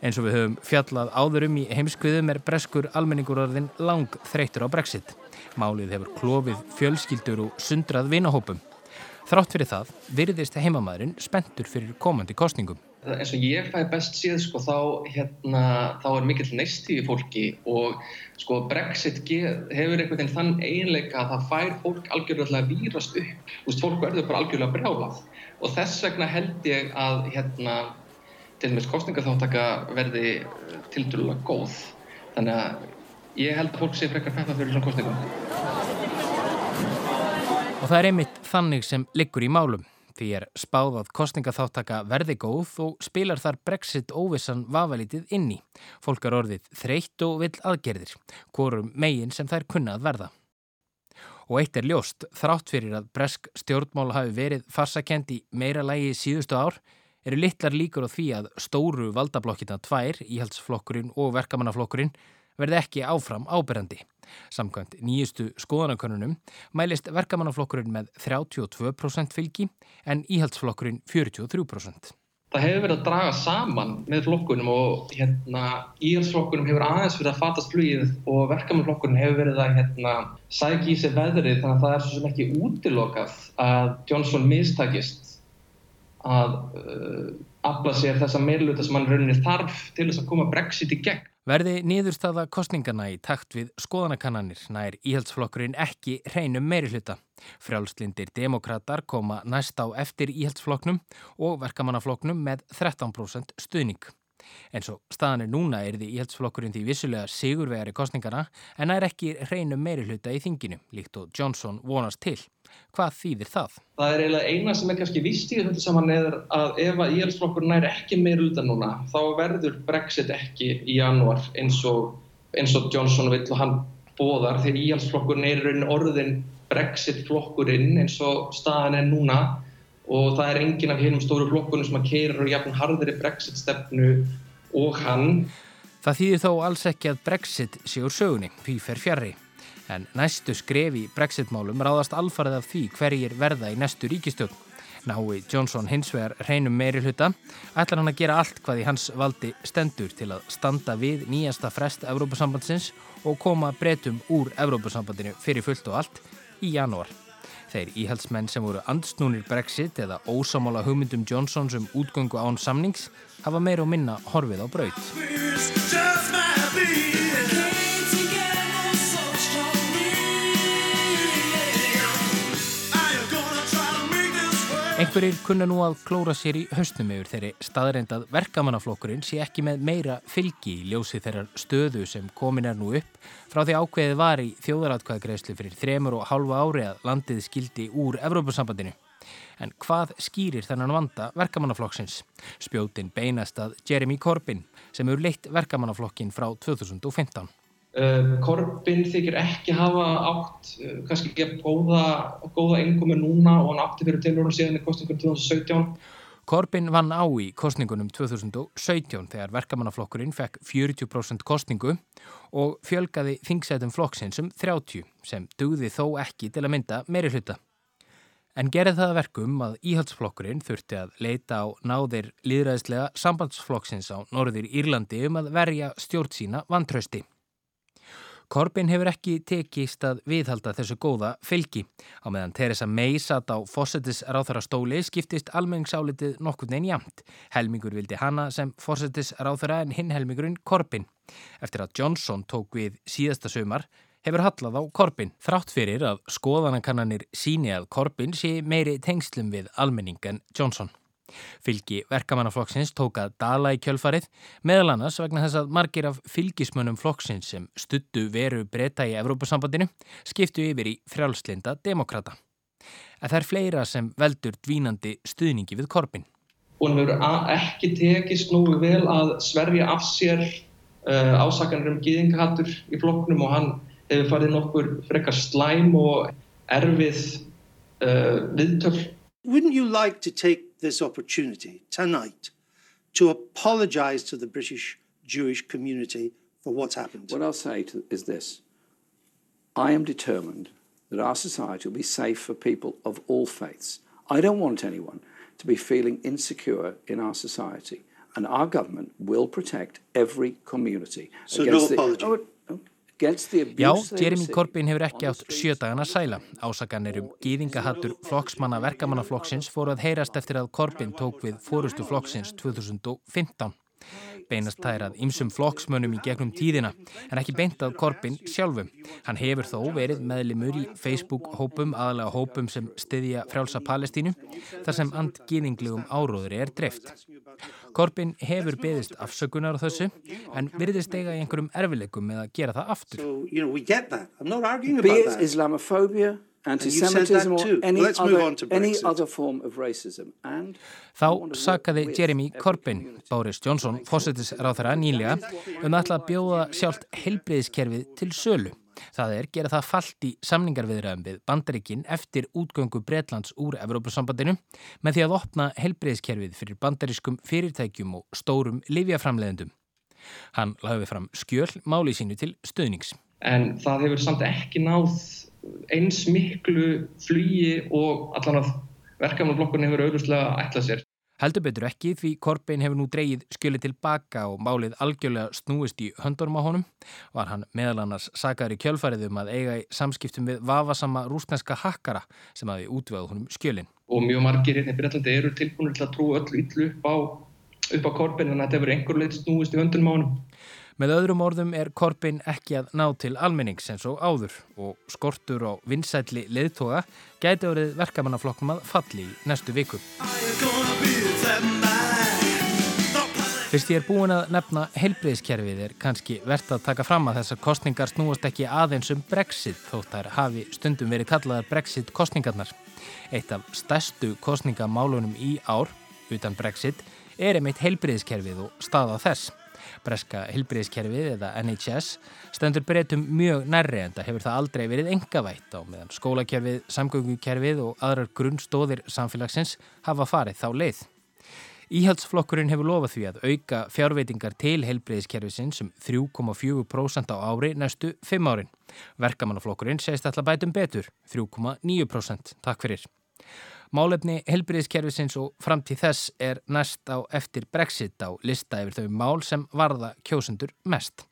Eins og við höfum fjallað áðurum í heimskviðum er breskur almenningurorðin lang þreytur á brexit. Málið hefur klófið fjölskyldur og sundrað vinahópum. Þrátt fyrir það virðist heimamæðurinn spentur fyrir komandi kostningum. En svo ég fæ best síð sko þá, hérna, þá er mikill neistífi fólki og sko Brexit hefur einhvern veginn þann einleika að það fær fólk algjörlega výrast upp. Þú veist, fólk verður bara algjörlega brjálað og þess vegna held ég að hérna, til og meins kostningaþáttaka verði tildurlega góð. Þannig að ég held að fólk sé frekar peppa fyrir svona kostningum. Og það er einmitt þannig sem liggur í málum. Því er spáð að kostningaþáttaka verði góð og spilar þar Brexit óvissan vafalítið inni. Fólk er orðið þreytt og vill aðgerðir, hvorum megin sem þær kunnað verða. Og eitt er ljóst, þrátt fyrir að bresk stjórnmál hafi verið farsakend í meira lægi síðustu ár, eru litlar líkur á því að stóru valdablokkina tvær, íhaldsflokkurinn og verkamannaflokkurinn, verði ekki áfram áberandi. Samkvæmt nýjustu skoðanakonunum mælist verkamannaflokkurinn með 32% fylgi en íhaldsflokkurinn 43%. Það hefur verið að draga saman með flokkunum og hérna, íhaldsflokkunum hefur aðeins verið að fatast flugið og verkamannaflokkurinn hefur verið að hérna, sækja í sig veðrið þannig að það er svo sem ekki útilokað að Johnson mistakist að uh, afla sér þessa meirluta sem hann rauninni þarf til þess að koma Brexit í gegn. Verði nýðurstaða kostningana í takt við skoðanakannanir nær íhaldsflokkurinn ekki hreinum meiri hluta. Frjálslindir demokrater koma næst á eftir íhaldsflokknum og verkamannaflokknum með 13% stuðning. En svo staðan er núna er því íhaldsflokkurinn því vissulega sigurvegari kostningana en er ekki hreinum meiri hluta í þinginu, líkt og Johnson vonast til. Hvað þýðir það? Það er eiginlega eina sem er kannski vist í þetta saman eða að ef að íhaldsflokkurinn er ekki meiri hluta núna, þá verður Brexit ekki í januar eins og, eins og Johnson vill og hann bóðar þegar íhaldsflokkurinn er raunin orðin Brexit flokkurinn eins og staðan er núna og það er engin af hérnum stóru flokkunum sem að keira og jafn harðir í Brexit stefnu og hann. Það þýðir þó alls ekki að Brexit sé úr sögunni, því fer fjarrri. En næstu skrefi Brexit-málum ráðast alfarið af því hverjir verða í næstu ríkistjóð. Nái Johnson hins vegar reynum meiri hluta, ætlar hann að gera allt hvað í hans valdi stendur til að standa við nýjasta frest Evrópusambandsins og koma breytum úr Evrópusambandinu fyrir fullt og allt í janúar. Þeir íhaldsmenn sem voru andsnúnir Brexit eða ósamála hugmyndum Johnsons um útgöngu án samnings hafa meir og minna horfið á braut. Einhverjir kunna nú að klóra sér í hausnum yfir þeirri staðreindað verkamannaflokkurinn sé ekki með meira fylgi í ljósi þeirrar stöðu sem komin er nú upp frá því ákveðið var í þjóðaratkvæðagreyslu fyrir þremur og halva ári að landið skildi úr Evrópusambandinu. En hvað skýrir þennan vanda verkamannaflokksins? Spjótin beinast að Jeremy Corbyn sem eru leitt verkamannaflokkin frá 2015. Korbin þykir ekki hafa átt uh, kannski ekki góða, góða engum en núna og hann átti fyrir tilvörun síðan í kostningunum 2017. Korbin vann á í kostningunum 2017 þegar verkamannaflokkurinn fekk 40% kostningu og fjölgaði þingsætum flokksins um 30 sem dugði þó ekki til að mynda meiri hluta. En gerði það verkum að íhaldsflokkurinn þurfti að leita á náðir líðræðislega sambandsflokksins á Norðir Írlandi um að verja stjórn sína vantrausti. Corbyn hefur ekki tekist að viðhalda þessu góða fylgi. Á meðan Theresa May satt á fórsetis ráþara stóli skiptist almenningsálitið nokkur neinn jamt. Helmingur vildi hana sem fórsetis ráþara en hinn helmingurinn Corbyn. Eftir að Johnson tók við síðasta sömar hefur hallað á Corbyn. Þrátt fyrir að skoðanakannanir síni að Corbyn sé meiri tengslum við almenning en Johnson. Fylgi verkamannaflokksins tók að dala í kjölfarið, meðal annars vegna þess að margir af fylgismönnum flokksins sem stuttu veru breyta í Evrópusambandinu skiptu yfir í frjálslinda demokrata. En það er fleira sem veldur dvínandi stuðningi við korpin. Hún verður ekki tekist nú vel að sverja af sér uh, ásakanir um gýðingahattur í flokknum og hann hefur farið nokkur frekar slæm og erfið uh, viðtöl. Wouldn't you like to take this opportunity tonight to apologize to the British Jewish community for what's happened. What I'll say to, is this I am determined that our society will be safe for people of all faiths. I don't want anyone to be feeling insecure in our society, and our government will protect every community. So, no apology. The, oh, Já, Jeremy Corbyn hefur ekki átt sjödagana sæla. Ásaganir um gýðingahattur flokksmanna verkamannaflokksins fóru að heyrast eftir að Corbyn tók við fórustu flokksins 2015. Beinast er að ymsum flokksmönnum í gegnum tíðina, en ekki beint að Corbyn sjálfum. Hann hefur þó verið meðlimur í Facebook-hópum, aðalega hópum sem styðja frjálsa Palestínu, þar sem andgýðinglegum áróður er dreift. Corbyn hefur beðist afsökunar á þessu en virðist eiga í einhverjum erfileikum með að gera það aftur. So, you know, anti-Semitism or any other, any other form of racism. And Þá sakaði Jeremy Corbyn, Boris Johnson, fósættis ráþara nýlega, um að ætla að bjóða sjálft helbriðiskerfið til sölu. Það er gera það fallt í samningarviðræðum við bandaríkin eftir útgöngu Breitlands úr Evrópussambandinu með því að opna helbreyðskerfið fyrir bandarískum fyrirtækjum og stórum livjaframleðendum. Hann lagði fram skjöl máli sínu til stöðnings. En það hefur samt ekki náð eins miklu flugi og allan að verkefnarblokkurinn hefur auðvuslega ætlað sér. Heldur betur ekki því Korbein hefur nú dreyið skjöli tilbaka og málið algjörlega snúist í höndunum á honum. Var hann meðal annars sagaður í kjölfariðum að eiga í samskiptum við vafasama rúsneska hakkara sem hafi útvöðað honum skjölin. Og mjög margir hérna í Breitlandi eru tilbúinir til að trú öllu yllu upp á, á Korbein en þetta hefur einhver leitt snúist í höndunum á honum. Með öðrum orðum er Korbin ekki að ná til almennings eins og áður og skortur á vinsætli leðtoga gæti orðið verkamannaflokkum að falli í næstu viku. Fyrst ég er búin að nefna heilbreyðskerfið er kannski verðt að taka fram að þessar kostningar snúast ekki aðeins um Brexit þótt þær hafi stundum verið kallaðar Brexit kostningarnar. Eitt af stærstu kostningamálunum í ár, utan Brexit, er einmitt heilbreyðskerfið og staða þess. Breska hilbriðskerfið eða NHS stendur breytum mjög nærri en það hefur það aldrei verið engavætt á meðan skólakerfið, samgöngukerfið og aðrar grunnstóðir samfélagsins hafa farið þá leið. Íhaldsflokkurinn hefur lofað því að auka fjárveitingar til heilbreyðiskerfisins um 3,4% á ári næstu 5 árin. Verkamannaflokkurinn segist alltaf bætum betur, 3,9%. Takk fyrir. Málefni helbriðiskerfisins og framtíð þess er næst á eftir Brexit á lista yfir þau mál sem varða kjósundur mest.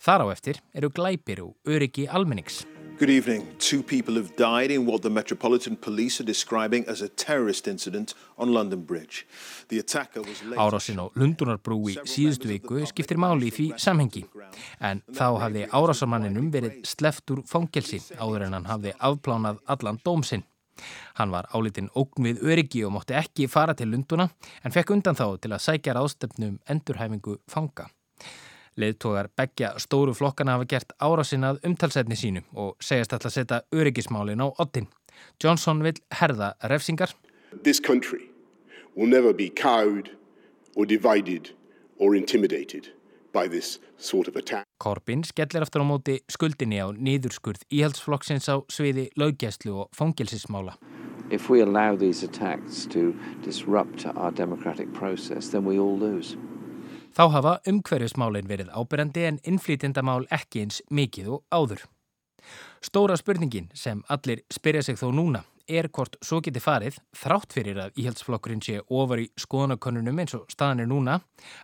Þar á eftir eru glæpir og öryggi almennings. Good evening. Two people have died in what the Metropolitan Police are describing as a terrorist incident on London Bridge. The attacker was later... Árásin á Lundunarbrú í síðustu viku skiptir máli í því samhengi. En þá hafði árásarmanninum verið sleft úr fangelsi áður en hann hafði afplánað allan dómsinn. Hann var álitinn ógn við öryggi og mótti ekki fara til Lunduna en fekk undan þá til að sækja ráðstöfnum endurhæfingu fanga. Leðtogar begja stóru flokkana hafa gert árasinnað umtalsefni sínu og segjast alltaf setja öryggismálin á ottin. Johnson vil herða refsingar. This country will never be cowed or divided or intimidated by this sort of attack. Corbyn skellir aftur á móti skuldinni á nýðurskurð íhaldsflokksins á sviði laugjæslu og fangilsismála. If we allow these attacks to disrupt our democratic process, then we all lose. Þá hafa umhverfismálinn verið ábyrjandi en innflýtindamál ekki eins mikið og áður. Stóra spurningin sem allir spyrja sig þó núna er hvort svo geti farið, þrátt fyrir að íhaldsflokkurinn sé ofar í skoðanakonunum eins og staðan er núna,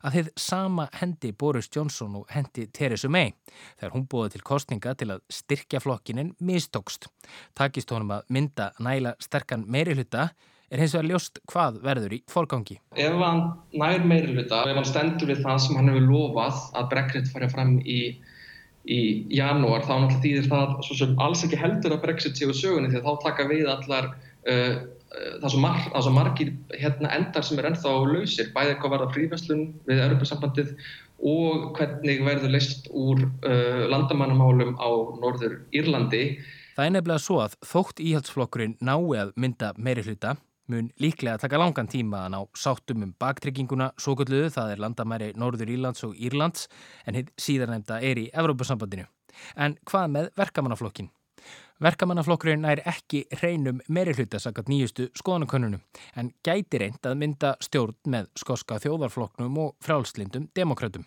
að þið sama hendi Boris Johnson og hendi Theresa May þegar hún búið til kostninga til að styrkja flokkinin mistókst. Takist honum að mynda næla sterkan meiri hluta er hins vegar ljóst hvað verður í fórgangi. Ef hann nær meiri hluta ef hann stendur við það sem hann hefur lofað að Brexit fara fram í, í janúar þá náttúrulega þýðir það svo sem alls ekki heldur að Brexit séu sögunni því að þá taka við allar uh, það svo, mar, margir hérna, endar sem er ennþá lausir, bæðið eitthvað verða frífæslun við Europasambandið og hvernig verður leist úr uh, landamannamálum á norður Írlandi. Það er nefnilega svo að þótt íhaldsflokkurinn nái að mynda meiri hluta mun líklega taka langan tíma að ná sáttum um baktrygginguna svo gulluðu, það er landamæri Norður Írlands og Írlands en hitt síðarnemda er í Evrópusambandinu. En hvað með verkamannaflokkin? Verkamannaflokkurinn er ekki reynum meiri hluta sakat nýjustu skoðanakönnunum en gæti reynd að mynda stjórn með skoska þjóðarflokknum og frálslindum demokrautum.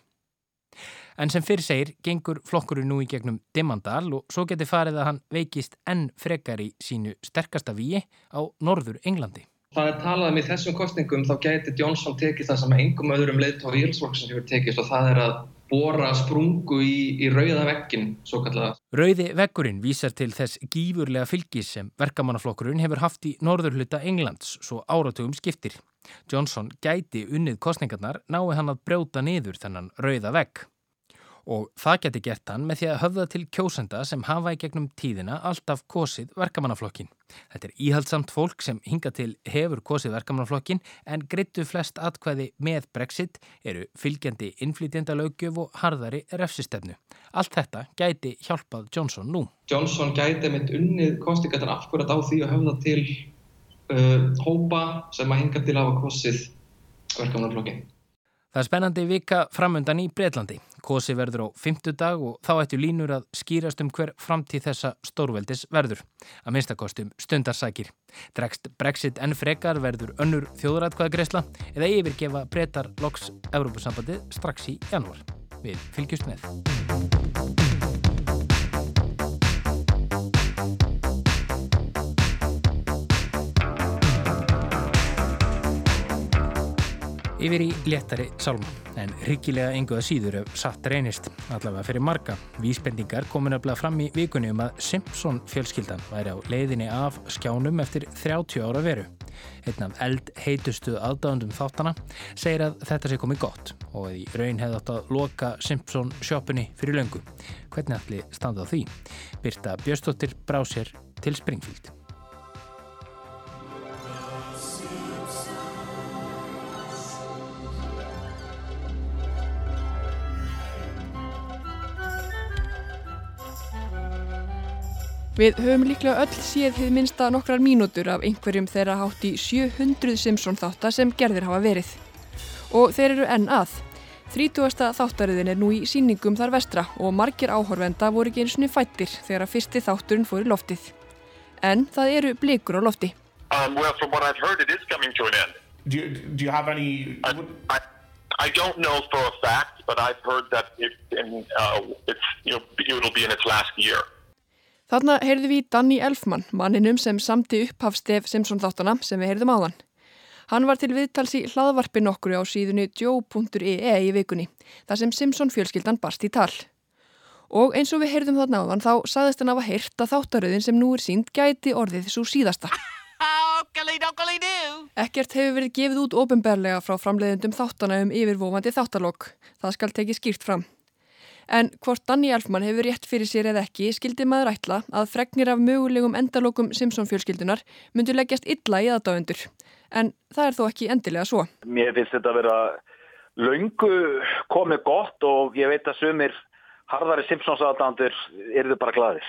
En sem fyrir segir gengur flokkurinn nú í gegnum Dimandal og svo geti farið að hann veikist enn frekar í sínu sterkasta víi á norður Englandi. Það er talað um í þessum kostningum þá gæti Johnson tekið það sem engum öðrum leiðtóð í Ílsvokksins hefur tekist og það er að bóra sprungu í, í rauða vekkin, svo kallega. Rauði vekkurinn vísar til þess gífurlega fylgis sem verkamannaflokkurinn hefur haft í norðurhluta Englands svo áratugum skiptir. Johnson gæti unnið kostningarnar nái hann að brjóta niður þennan rauða vekk og það geti gert hann með því að höfða til kjósenda sem hafa í gegnum tíðina alltaf kosið verkamannaflokkin. Þetta er íhaldsamt fólk sem hinga til hefur kosið verkamannaflokkin en grittu flest atkvæði með Brexit eru fylgjandi innflytjandalaugjöf og harðari refsistefnu. Allt þetta gæti hjálpað Johnson nú. Johnson gæti mynd unnið kostingatar afhverjað á því að höfða til uh, hópa sem að hinga til að hafa kosið verkamannaflokkin. Það er spennandi vika framundan í Breitlandi. Kosi verður á fymtudag og þá ættu línur að skýrast um hver framtíð þessa stórveldis verður. Að minnstakostum stundarsækir. Dregst Brexit enn frekar verður önnur þjóðratkvæðagreisla eða yfirgefa breytar loks Európusambandi strax í janúar. Við fylgjust með. Yfir í léttari sálma, en ríkilega enguða síður ef satt reynist, allavega fyrir marga. Vísbendingar komin að blaða fram í vikunni um að Simpson fjölskyldan væri á leiðinni af skjánum eftir 30 ára veru. Einn af eld heitustu aðdáðandum þáttana segir að þetta sé komið gott og að í raun hefði átt að loka Simpson sjópunni fyrir löngu. Hvernig ætli standa á því? Birta Björstóttir brá sér til Springfield. Við höfum líklega öll séð hefð minnsta nokkrar mínútur af einhverjum þeirra hátt í 700 Simpson þáttar sem gerðir hafa verið. Og þeir eru enn að. 30. þáttariðin er nú í síningum þar vestra og margir áhorfenda voru ekki eins og fættir þegar að fyrsti þátturinn fór í loftið. En það eru blikur á lofti. Um, well, from what I've heard, it is coming to an end. Do you, do you have any... I, I, I don't know for a fact, but I've heard that it, in, uh, it's, you know, it'll be in its last year. Þarna heyrðum við Danny Elfman, manninum sem samti upphafstef Simpson þáttana sem við heyrðum áðan. Hann var til viðtals í hlaðvarpi nokkru á síðunni joe.ee í vikunni, þar sem Simpson fjölskyldan barst í tal. Og eins og við heyrðum þarna áðan þá saðist hann af að heyrta þáttaröðin sem nú er sínd gæti orðið svo síðasta. Ekkert hefur verið gefið út ofinberlega frá framleiðendum þáttana um yfirvofandi þáttalokk. Það skal tekið skýrt fram. En hvort Danni Elfman hefur rétt fyrir sér eða ekki skildi maður ætla að fregnir af mögulegum endalokum Simpson fjölskyldunar myndur leggjast illa í aðdáendur. En það er þó ekki endilega svo. Mér finnst þetta að vera laungu komið gott og ég veit að sumir harðari Simpsons aðdándur eru þau bara gladir.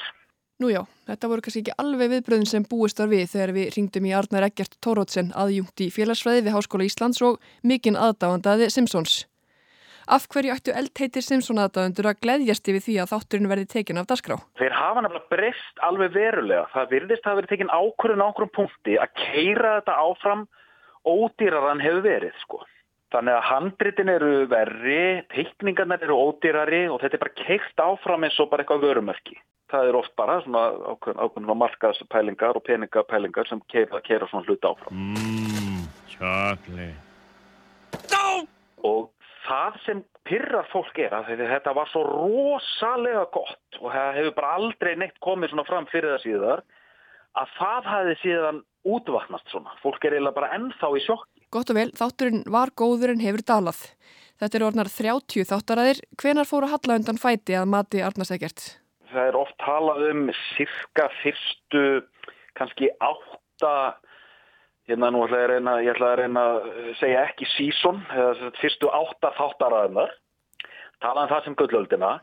Nú já, þetta voru kannski ekki alveg viðbröðin sem búist var við þegar við ringdum í Arnar Eggert Tórótsen aðjungt í félagsfræði við Háskóla Íslands og mikinn aðdáðandaði Simpsons. Af hverju ættu eldheitir Simpson aðdáðandur að gleðjast yfir því að þátturinn verði tekin af dasgrá? Þeir hafa nefnilega breyst alveg verulega. Það virðist að verði tekin ákvörðun á okkurum punkti að keira þetta áfram ódýrar hann hefur verið sko. Þannig að handritin eru verri, teikningarnar eru ódýrari og þetta er bara keirt áfram eins og bara eitthvað vörumerki það er oft bara svona ákveðin markaðspælingar og peningapælingar sem keira, keira svona hlut áfram. Mmm, chocolate. No! Og það sem pyrrar fólk er að þetta var svo rosalega gott og það hefur bara aldrei neitt komið svona fram fyrir það síðar að það hefði síðan útvatnast svona. Fólk er eiginlega bara ennþá í sjokki. Gott og vel, þátturinn var góður en hefur dalað. Þetta eru orðnar 30 þáttaræðir. Hvenar fóru Halla undan fæti að mati Arnars Egert? það er oft talað um cirka fyrstu kannski átta hérna nú ætla ég að reyna, ég ætla að reyna að segja ekki sísón, eða fyrstu átta þáttaraðunar talað um það sem gullöldina.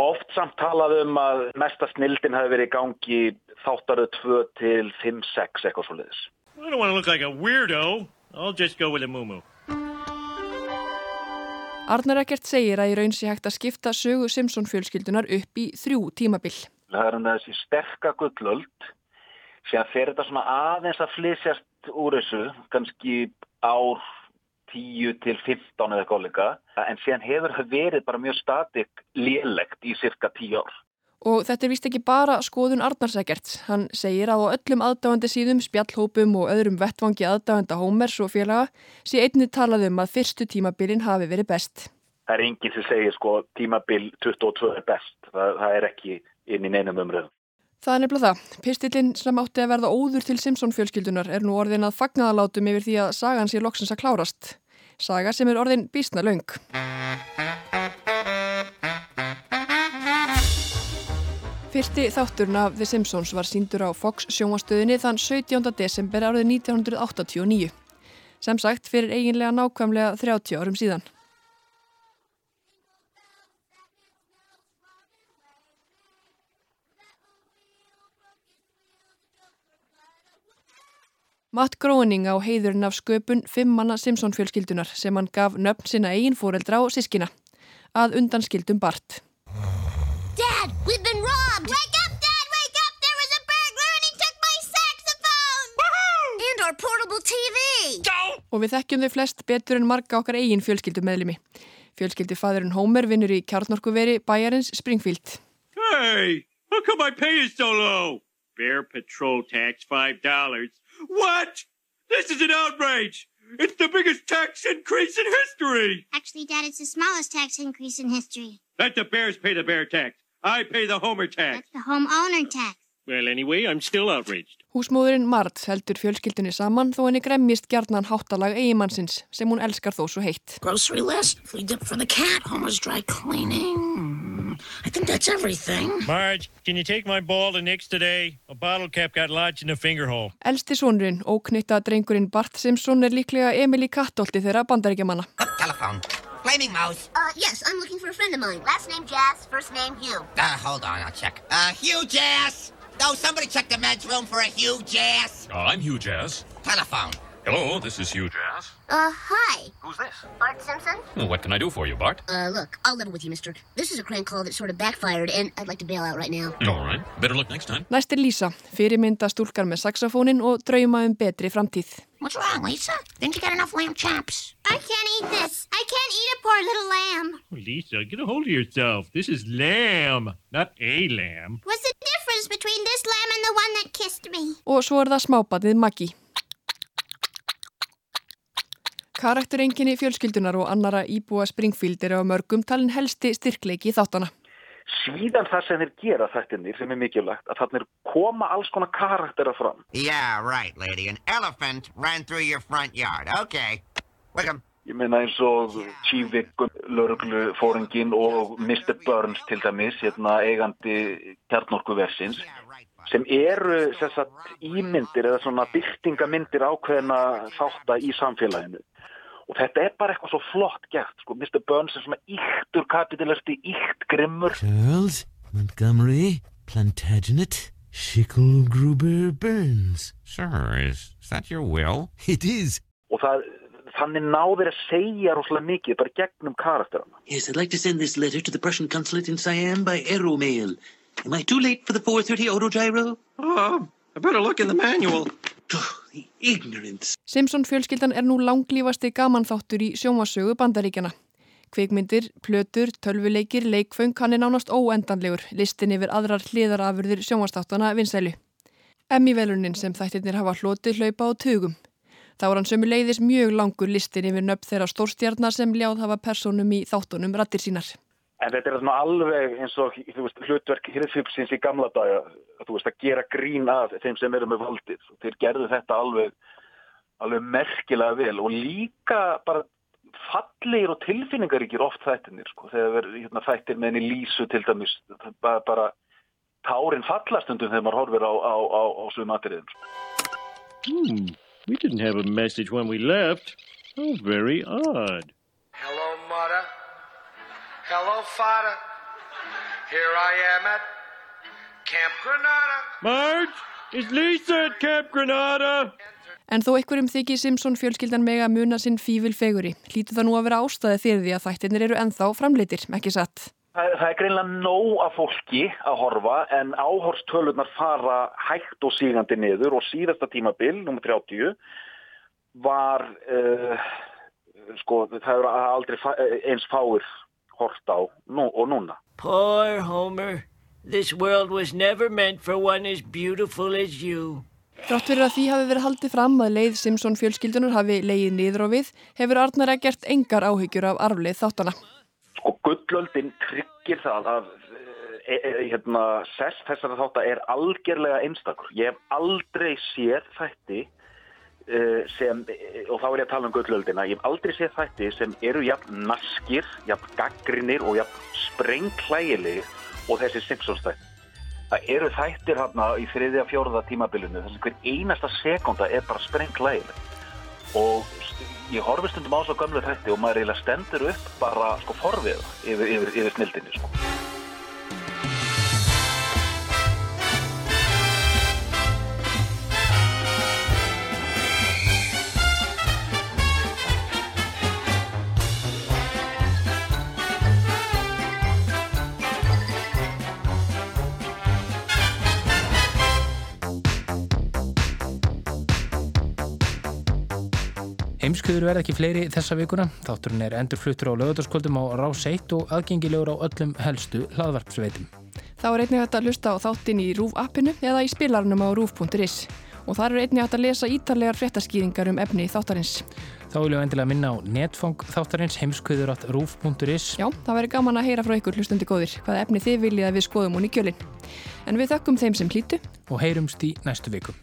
Oft samt talað um að mesta snildin hefur verið í gangi þáttaruð 2 til 5-6 eitthvað svo leiðis I don't want to look like a weirdo. I'll just go with a moo-moo. Arnar Ekkert segir að í raun sé hægt að skipta sögu Simpson fjölskyldunar upp í þrjú tímabill. Það er um þessi sterka gullöld sem að fer þetta svona aðeins að flysjast úr þessu, kannski ár 10 til 15 eða kollega, en síðan hefur það verið bara mjög statik lélegt í cirka 10 ár. Og þetta er vist ekki bara skoðun Arnarsækert. Hann segir að á öllum aðdáðandi síðum, spjallhópum og öðrum vettvangi aðdáðanda Hómers og félaga sé einni talað um að fyrstu tímabilin hafi verið best. Það er enginn sem segir sko tímabil 22 er best. Það, það er ekki inn í neinum umröðum. Það er nefnilega það. Pistillin sem átti að verða óður til Simpson fjölskyldunar er nú orðin að fagnaðalátum yfir því að sagan sé loksins að klárast. Saga sem er orðin bísna laung. Fyrsti þátturinn af The Simpsons var síndur á Fox sjónvastöðinni þann 17. desember árið 1989. Sem sagt fyrir eiginlega nákvæmlega 30 árum síðan. Matt Groening á heiðurinn af sköpun fimm manna Simpson fjölskyldunar sem hann gaf nöfn sinna eigin fóreldra og sískina að undanskildum Bart. Dad, we've been robbed! Wake up, Dad! Wake up! There was a burglar and he took my saxophone! And our portable TV! Og við þekkjum þau flest betur en marga okkar eigin fjölskyldumeðlimi. Fjölskyldufadurinn Homer vinnur í kjarnorkuveri bæjarins Springfield. Hey, how come my pay is so low? Bear patrol tax $5. What? This is an outrage! It's the biggest tax increase in history! Actually, Dad, it's the smallest tax increase in history. Let the bears pay the bear tax. I pay the homer tax. That's the homeowner tax. Well, anyway, I'm still outraged. Húsmóðurinn Mart heldur fjölskyldinni saman þó henni gremmist gjarnan háttalag eigimannsins sem hún elskar þó svo heitt. Grocery list, flea dip for the cat, Homer's dry cleaning. I think that's everything. Marge, can you take my ball to Nick's today? A bottle cap got lodged in the finger hole. Elsti sonurinn, óknytta drengurinn Bart Simpson er líklega Emil í kattolti þeirra bandaríkjamanna. Telephone. Flaming Mouse. Uh, yes, I'm looking for a friend of mine. Last name Jazz, first name Hugh. Uh, hold on, I'll check. Uh, Hugh Jazz. No, somebody check the men's room for a Hugh Jazz. Uh, I'm Hugh Jazz. Telephone. Hello, this is Hugh Jazz. Uh, hi. Who's this? Bart Simpson? Well, what can I do for you, Bart? Uh, look, I'll level with you, mister. This is a crank call that sort of backfired, and I'd like to bail out right now. All right. Better luck next time. Næst er Lisa, fyrirmynda stúlkar með saxofónin og drauma um betri framtíð. What's wrong, Lisa? Didn't you get enough lamb chops? I can't eat this. I can't eat a poor little lamb. Lisa, get a hold of yourself. This is lamb, not a lamb. What's the difference between this lamb and the one that kissed me? Og svo er það smábatið Maggi. Karakterenginni fjölskyldunar og annara íbúa Springfield eru á mörgum talin helsti styrkleiki þáttana. síðan það sem þeir gera þættinir sem er mikilvægt að þannig koma alls konar karaktera fram Yeah, right, lady. An elephant ran through your front yard. Okay. Wickham. ég meina eins og Chivik, lauruglu fóringin og Mr. Burns til dæmis hérna eigandi kjarnorkuversins sem eru sagt, ímyndir eða svona byrtingamyndir ákveðina þátt í samfélaginu og þetta er bara eitthvað svo flott gert sko. Mr. Burns er svona íktur kapitalisti, íkt grimmur Charles Montgomery Plantagenet Shickle Gruber Burns Sir, is, is that your will? It is og það, þannig náður að segja rosalega mikið bara gegnum karakterana Yes, I'd like to send this letter to the Prussian consulate in Siam by aeromail. Am I too late for the 4.30 autogyro? Oh, I better look in the manual. Simpson fjölskyldan er nú langlífasti gamanþáttur í sjómasögu bandaríkjana. Kvikmyndir, plötur, tölvuleikir, leikföng hann er nánast óendanlegur, listin yfir aðrar hliðarafurðir sjómastáttana vinsælu. Emmy-velunin sem þættirnir hafa hloti hlaupa á tugum. Þá er hann sömu leiðis mjög langur listin yfir nöfn þeirra stórstjarnar sem ljáð hafa personum í þáttunum rattir sínar. En þetta er svona alveg eins og veist, hlutverk hirðfipsins í gamla daga, veist, að gera grín að þeim sem eru með valdið. Þeir gerðu þetta alveg, alveg merkilega vel og líka bara fallegir og tilfinningaríkir oft þættinir, sko. Þegar hérna, þættir með henni lísu til dæmis, bara, bara tárin fallastundum þegar maður horfir á, á, á, á sumatriðum. Hmm, we didn't have a message when we left. Oh, very odd. Hello, Father. Here I am at Camp Granada. Marge, is Lisa at Camp Granada? En þó einhverjum þykir Simpson fjölskyldan mega muna sinn fívil feguri, hlýtu það nú að vera ástæði fyrir því að þættirnir eru ennþá framleitir, ekki satt. Það, það er greinlega nóg af fólki að horfa en áhorstölunar fara hægt og sígandi niður og síðasta tímabil, nr. 30, var, uh, sko, það eru aldrei eins fáir hort á nú, og núna. Poor Homer, this world was never meant for one as beautiful as you. Þrátt fyrir að því hafi verið haldið fram að leið Simpson fjölskyldunar hafi leið niður á við, hefur Arnar ekkert engar áhyggjur af arfleið þáttana. Sko gullöldin tryggir það að e, e, hérna, sess þessara þáttar er algjörlega einstakur. Ég hef aldrei séð þætti sem, og þá er ég að tala um gullöldina, ég hef aldrei séð þætti sem eru jafn naskir, jafn gaggrinir og jafn sprengklægilegir og þessi Simpsons þætti. Það eru þættir hérna í þriðja fjóruða tímabilinu þess að hver einasta sekunda er bara sprengklægileg og ég horfi stundum á svo gamlu þætti og maður eiginlega stendur upp bara sko forviða yfir, yfir, yfir snildinni sko. Heimskuður verða ekki fleiri þessa vikuna. Þátturinn er endurfluttur á lögutaskvöldum á Rás 1 og aðgengilegur á öllum helstu hlaðvarpsveitum. Þá er einnig hægt að lusta á þáttin í RÚF appinu eða í spilarnum á rúf.is og þar er einnig hægt að lesa ítarlegar fréttaskýringar um efni þáttarins. Þá viljum við endilega minna á netfang þáttarins heimskuður.rúf.is Já, það væri gaman að heyra frá ykkur hlustandi góðir hvaða efni þið viljið að við skoðum hún í kjölinn. En við þökkum þeim sem hlýtu og heyrumst í næstu viku.